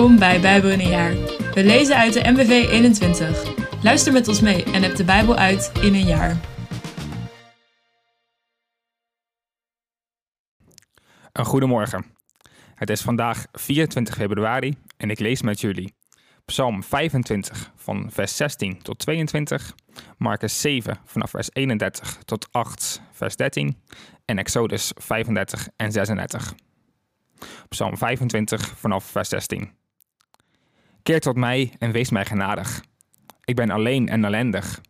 Welkom bij Bijbel in een jaar. We lezen uit de MBV 21. Luister met ons mee en heb de Bijbel uit in een jaar. Een goedemorgen. Het is vandaag 24 februari en ik lees met jullie Psalm 25 van vers 16 tot 22, Marcus 7 vanaf vers 31 tot 8 vers 13 en Exodus 35 en 36. Psalm 25 vanaf vers 16. Keer tot mij en wees mij genadig. Ik ben alleen en ellendig.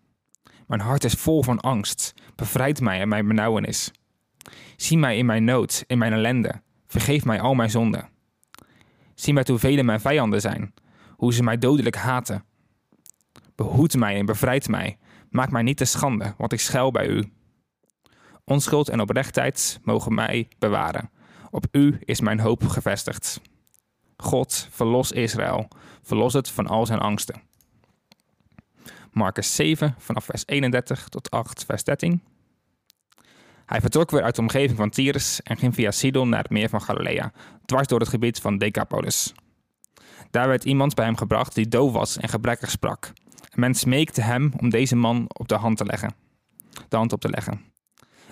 Mijn hart is vol van angst. Bevrijd mij en mijn benauwenis. Zie mij in mijn nood, in mijn ellende. Vergeef mij al mijn zonden. Zie met hoeveel mijn vijanden zijn, hoe ze mij dodelijk haten. Behoed mij en bevrijd mij. Maak mij niet te schande, want ik schuil bij u. Onschuld en oprechtheid mogen mij bewaren. Op u is mijn hoop gevestigd. God, verlos Israël, verlos het van al zijn angsten. Marcus 7, vanaf vers 31 tot 8, vers 13. Hij vertrok weer uit de omgeving van Tyrus en ging via Sidon naar het meer van Galilea, dwars door het gebied van Decapolis. Daar werd iemand bij hem gebracht die doof was en gebrekkig sprak. En men smeekte hem om deze man op de hand te leggen. De hand op te leggen.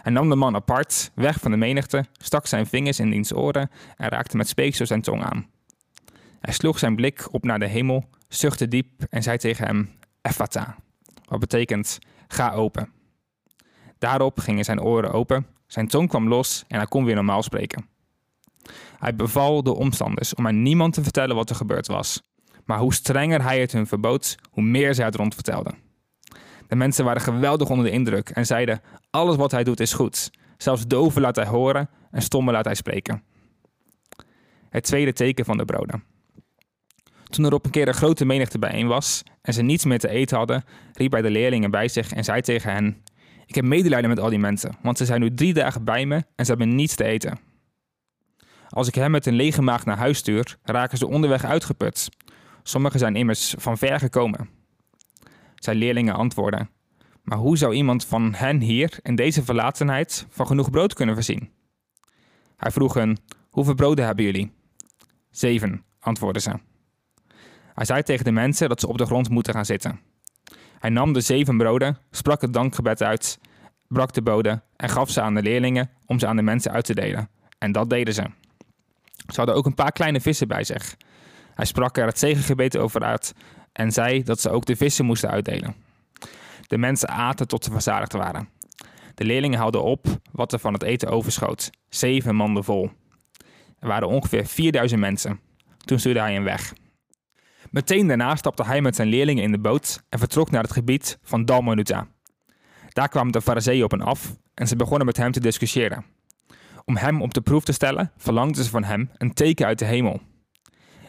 Hij nam de man apart, weg van de menigte, stak zijn vingers in diens oren en raakte met speeksel zijn tong aan. Hij sloeg zijn blik op naar de hemel, zuchtte diep en zei tegen hem, Ephata, wat betekent, ga open. Daarop gingen zijn oren open, zijn tong kwam los en hij kon weer normaal spreken. Hij beval de omstanders om aan niemand te vertellen wat er gebeurd was. Maar hoe strenger hij het hun verbood, hoe meer zij het rondvertelden. De mensen waren geweldig onder de indruk en zeiden: Alles wat hij doet is goed. Zelfs doven laat hij horen en stommen laat hij spreken. Het tweede teken van de broden. Toen er op een keer een grote menigte bijeen was en ze niets meer te eten hadden, riep hij de leerlingen bij zich en zei tegen hen: Ik heb medelijden met al die mensen, want ze zijn nu drie dagen bij me en ze hebben niets te eten. Als ik hen met een lege maag naar huis stuur, raken ze onderweg uitgeput. Sommigen zijn immers van ver gekomen. Zijn leerlingen antwoorden: Maar hoe zou iemand van hen hier in deze verlatenheid van genoeg brood kunnen voorzien? Hij vroeg hen: Hoeveel broden hebben jullie? Zeven, antwoordden ze. Hij zei tegen de mensen dat ze op de grond moeten gaan zitten. Hij nam de zeven broden, sprak het dankgebed uit, brak de boden en gaf ze aan de leerlingen om ze aan de mensen uit te delen. En dat deden ze. Ze hadden ook een paar kleine vissen bij zich. Hij sprak er het zegengebed over uit en zei dat ze ook de vissen moesten uitdelen. De mensen aten tot ze verzadigd waren. De leerlingen haalden op wat er van het eten overschoot. Zeven manden vol. Er waren ongeveer 4000 mensen. Toen stuurde hij hen weg. Meteen daarna stapte hij met zijn leerlingen in de boot en vertrok naar het gebied van Dalmanuta. Daar kwamen de fariseeën op en af en ze begonnen met hem te discussiëren. Om hem op de proef te stellen, verlangden ze van hem een teken uit de hemel.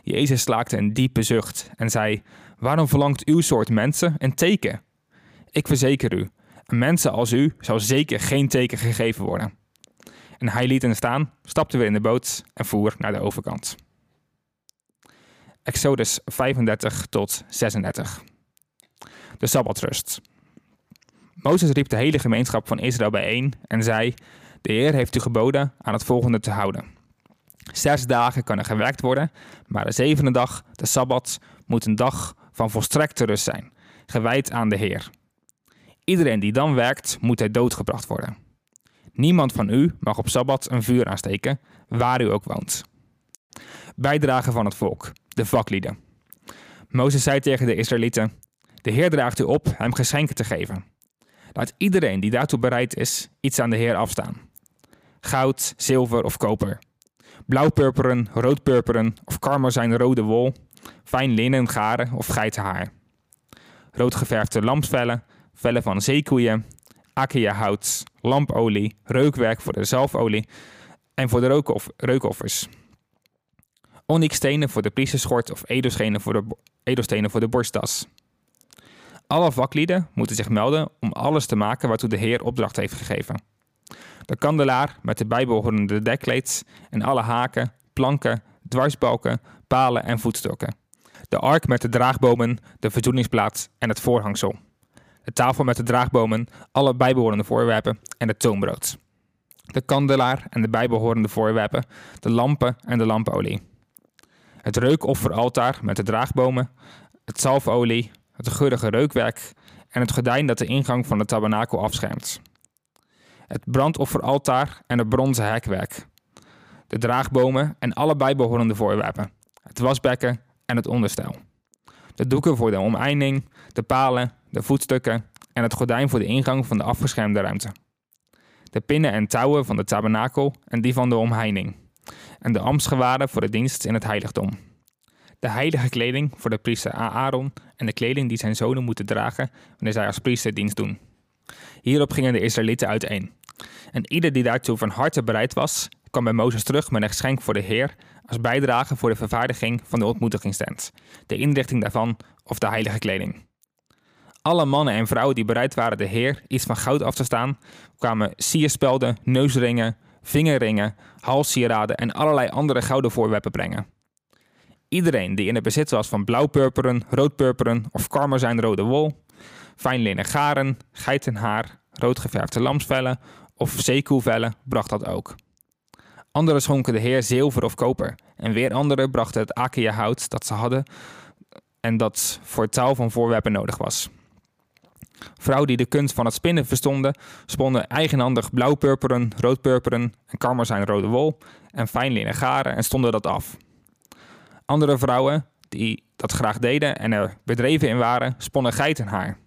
Jezus slaakte een diepe zucht en zei: Waarom verlangt uw soort mensen een teken? Ik verzeker u, een mensen als u zal zeker geen teken gegeven worden. En hij liet hen staan, stapte weer in de boot en voer naar de overkant. Exodus 35 tot 36. De Sabbatrust. Mozes riep de hele gemeenschap van Israël bijeen en zei: De Heer heeft u geboden aan het volgende te houden. Zes dagen kan er gewerkt worden, maar de zevende dag, de Sabbat, moet een dag van volstrekte rust zijn, gewijd aan de Heer. Iedereen die dan werkt, moet ter dood gebracht worden. Niemand van u mag op Sabbat een vuur aansteken, waar u ook woont. Bijdrage van het volk, de vaklieden. Mozes zei tegen de Israëlieten: De Heer draagt u op hem geschenken te geven. Laat iedereen die daartoe bereid is, iets aan de Heer afstaan. Goud, zilver of koper. Blauwpurperen, roodpurperen of karmozijnrode wol. Fijn linnen, garen of geitenhaar. Roodgeverfde lampvellen, vellen van zeekoeien, akia-hout, lampolie, reukwerk voor de zalfolie en voor de reukoffers. Onyxstenen voor de priesterschort of edelstenen voor de, edelstenen voor de borsttas. Alle vaklieden moeten zich melden om alles te maken waartoe de Heer opdracht heeft gegeven. De kandelaar met de bijbehorende dekkleed en alle haken, planken, dwarsbalken, palen en voetstokken. De ark met de draagbomen, de verzoeningsplaats en het voorhangsel. De tafel met de draagbomen, alle bijbehorende voorwerpen en het toonbrood. De kandelaar en de bijbehorende voorwerpen, de lampen en de lampolie. Het reukofferaltaar met de draagbomen, het zalfolie, het geurige reukwerk en het gordijn dat de ingang van de tabernakel afschermt. Het brandofferaltaar en het bronzen hekwerk, de draagbomen en alle bijbehorende voorwerpen, het wasbekken en het onderstel. De doeken voor de omeining, de palen, de voetstukken en het gordijn voor de ingang van de afgeschermde ruimte. De pinnen en touwen van de tabernakel en die van de omheining. En de ambtsgewaden voor de dienst in het heiligdom. De heilige kleding voor de priester Aaron en de kleding die zijn zonen moeten dragen wanneer zij als priester dienst doen. Hierop gingen de Israëlieten uiteen. En ieder die daartoe van harte bereid was, kwam bij Mozes terug met een geschenk voor de Heer als bijdrage voor de vervaardiging van de ontmoetigingstent, de inrichting daarvan of de heilige kleding. Alle mannen en vrouwen die bereid waren de Heer iets van goud af te staan, kwamen sierspelden, neusringen, vingerringen, halssieraden en allerlei andere gouden voorwerpen brengen. Iedereen die in het bezit was van blauwpurperen, roodpurperen of karmazijnrode wol, fijn linnen garen, geitenhaar, roodgeverfde lamsvellen of zeekoevellen bracht dat ook. Anderen schonken de heer zilver of koper. En weer anderen brachten het akia hout dat ze hadden en dat voor touw van voorwerpen nodig was. Vrouwen die de kunst van het spinnen verstonden, sponden eigenhandig blauwpurperen, roodpurperen en karmazijnrode wol en fijn linnen garen en stonden dat af. Andere vrouwen die dat graag deden en er bedreven in waren, sponnen geitenhaar.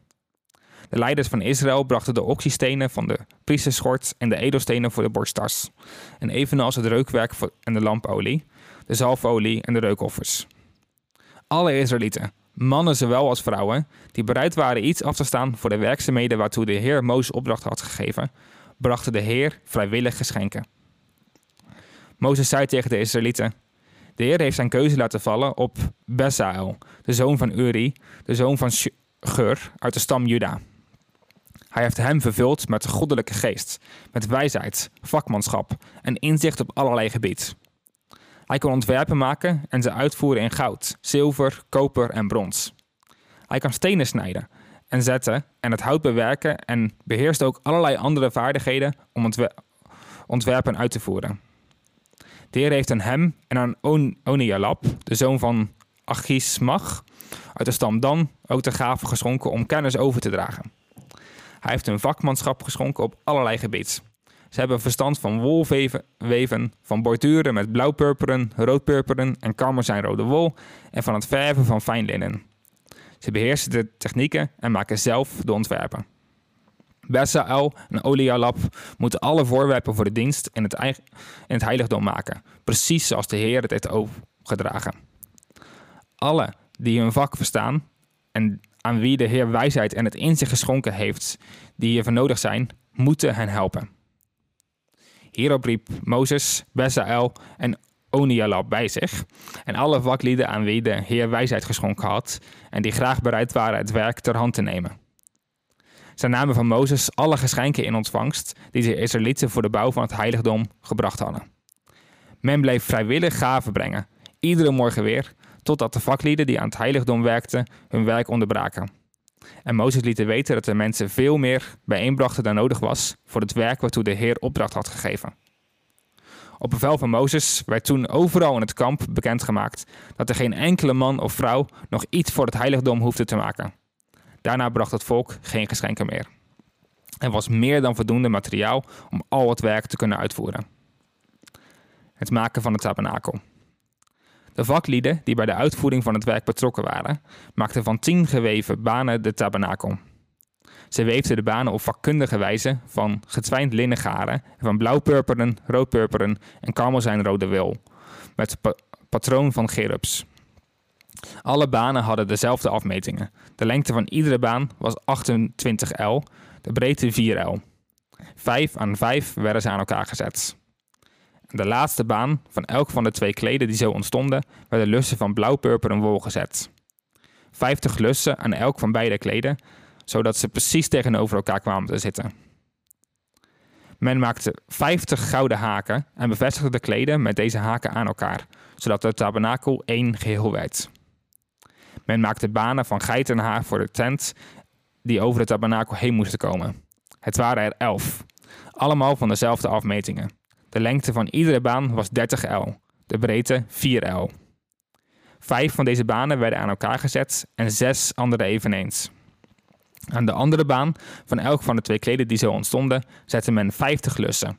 De leiders van Israël brachten de oxystenen van de priesterschort en de edelstenen voor de borsttas. En evenals het reukwerk en de lampolie, de zalfolie en de reukoffers. Alle Israëlieten, mannen zowel als vrouwen, die bereid waren iets af te staan voor de werkzaamheden waartoe de Heer Mozes opdracht had gegeven, brachten de Heer vrijwillig geschenken. Mozes zei tegen de Israëlieten: De Heer heeft zijn keuze laten vallen op Besael, de zoon van Uri, de zoon van Gur uit de stam Juda. Hij heeft hem vervuld met de goddelijke geest, met wijsheid, vakmanschap en inzicht op allerlei gebied. Hij kon ontwerpen maken en ze uitvoeren in goud, zilver, koper en brons. Hij kan stenen snijden en zetten en het hout bewerken en beheerst ook allerlei andere vaardigheden om ontwerpen uit te voeren. De Heer heeft aan hem en aan On Onialab, de zoon van Achismach, uit de stam Dan, ook de gave geschonken om kennis over te dragen. Hij heeft hun vakmanschap geschonken op allerlei gebied. Ze hebben verstand van wolweven, van borduren met blauwpurperen, roodpurperen en karmazijnrode wol en van het verven van fijn linnen. Ze beheersen de technieken en maken zelf de ontwerpen. Besael en Olialab moeten alle voorwerpen voor de dienst in het, in het heiligdom maken, precies zoals de Heer het heeft overgedragen. Alle die hun vak verstaan en aan wie de Heer wijsheid en het inzicht geschonken heeft die hiervoor nodig zijn, moeten hen helpen. Hierop riep Mozes, Bezael en Onialab bij zich en alle vaklieden aan wie de Heer wijsheid geschonken had en die graag bereid waren het werk ter hand te nemen. Zij namen van Mozes alle geschenken in ontvangst die de Israëlieten voor de bouw van het heiligdom gebracht hadden. Men bleef vrijwillig gaven brengen, iedere morgen weer, totdat de vaklieden die aan het heiligdom werkten hun werk onderbraken. En Mozes liet weten dat de mensen veel meer bijeenbrachten dan nodig was voor het werk waartoe de Heer opdracht had gegeven. Op bevel van Mozes werd toen overal in het kamp bekendgemaakt dat er geen enkele man of vrouw nog iets voor het heiligdom hoefde te maken. Daarna bracht het volk geen geschenken meer. Er was meer dan voldoende materiaal om al het werk te kunnen uitvoeren. Het maken van het tabernakel. De vaklieden die bij de uitvoering van het werk betrokken waren, maakten van tien geweven banen de tabernakel. Ze weefden de banen op vakkundige wijze van getwijnd linnen garen, van blauwpurperen, roodpurperen en karmozijnrode wil, met patroon van gerubs. Alle banen hadden dezelfde afmetingen. De lengte van iedere baan was 28 L, de breedte 4 L. Vijf aan vijf werden ze aan elkaar gezet de laatste baan van elk van de twee kleden die zo ontstonden, werden lussen van blauw-purperen wol gezet. Vijftig lussen aan elk van beide kleden, zodat ze precies tegenover elkaar kwamen te zitten. Men maakte 50 gouden haken en bevestigde de kleden met deze haken aan elkaar, zodat de tabernakel één geheel werd. Men maakte banen van geitenhaar voor de tent die over de tabernakel heen moesten komen. Het waren er elf, allemaal van dezelfde afmetingen. De lengte van iedere baan was 30 L, de breedte 4 L. Vijf van deze banen werden aan elkaar gezet en zes andere eveneens. Aan de andere baan van elk van de twee kleden die zo ontstonden, zette men 50 lussen.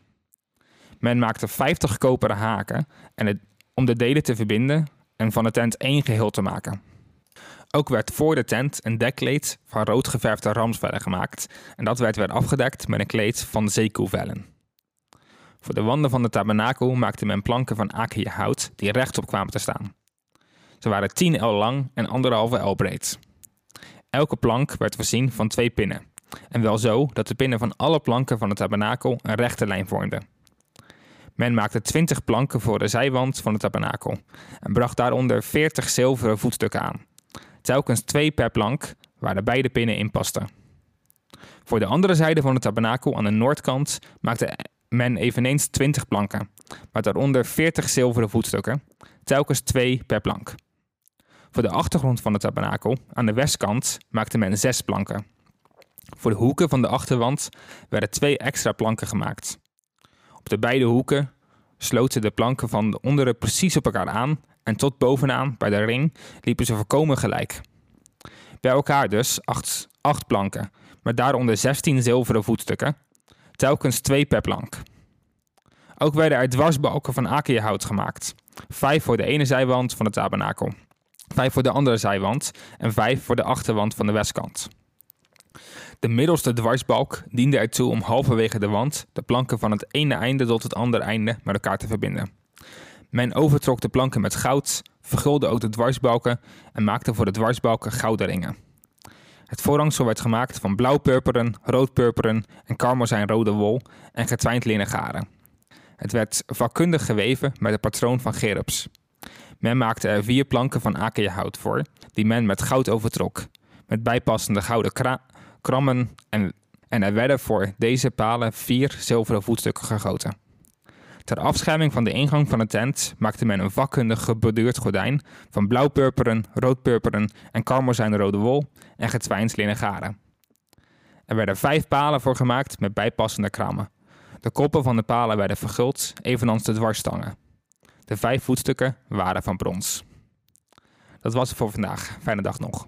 Men maakte 50 koperen haken en om de delen te verbinden en van de tent één geheel te maken. Ook werd voor de tent een dekkleed van rood geverfde ramsvellen gemaakt en dat werd weer afgedekt met een kleed van zeekoevellen. Voor de wanden van de tabernakel maakte men planken van hout die rechtop kwamen te staan. Ze waren 10 el lang en anderhalve el breed. Elke plank werd voorzien van twee pinnen, en wel zo dat de pinnen van alle planken van het tabernakel een rechte lijn vormden. Men maakte 20 planken voor de zijwand van het tabernakel en bracht daaronder 40 zilveren voetstukken aan, telkens twee per plank, waar de beide pinnen in pasten. Voor de andere zijde van het tabernakel aan de noordkant maakte men eveneens 20 planken, met daaronder 40 zilveren voetstukken, telkens twee per plank. Voor de achtergrond van het tabernakel, aan de westkant, maakte men zes planken. Voor de hoeken van de achterwand werden twee extra planken gemaakt. Op de beide hoeken sloten de planken van de onderen precies op elkaar aan en tot bovenaan, bij de ring, liepen ze volkomen gelijk. Bij elkaar dus acht, acht planken, met daaronder 16 zilveren voetstukken, telkens twee per plank. Ook werden er dwarsbalken van akeehout gemaakt, vijf voor de ene zijwand van de tabernakel vijf voor de andere zijwand en vijf voor de achterwand van de westkant. De middelste dwarsbalk diende ertoe om halverwege de wand de planken van het ene einde tot het andere einde met elkaar te verbinden. Men overtrok de planken met goud, vergulde ook de dwarsbalken en maakte voor de dwarsbalken gouden ringen. Het voorhangsel werd gemaakt van blauw-purperen, rood-purperen en karmozijnrode wol en getwijnd linnen garen. Het werd vakkundig geweven met het patroon van Gerubs. Men maakte er vier planken van akeehout voor, die men met goud overtrok, met bijpassende gouden krammen en, en er werden voor deze palen vier zilveren voetstukken gegoten. Ter afscherming van de ingang van de tent maakte men een vakkundig geborduurd gordijn van blauw-purperen, rood-purperen en karmozijnrode wol en getwijnd linnen garen. Er werden vijf palen voor gemaakt met bijpassende krammen. De koppen van de palen werden verguld, evenals de dwarsstangen. De vijf voetstukken waren van brons. Dat was het voor vandaag. Fijne dag nog.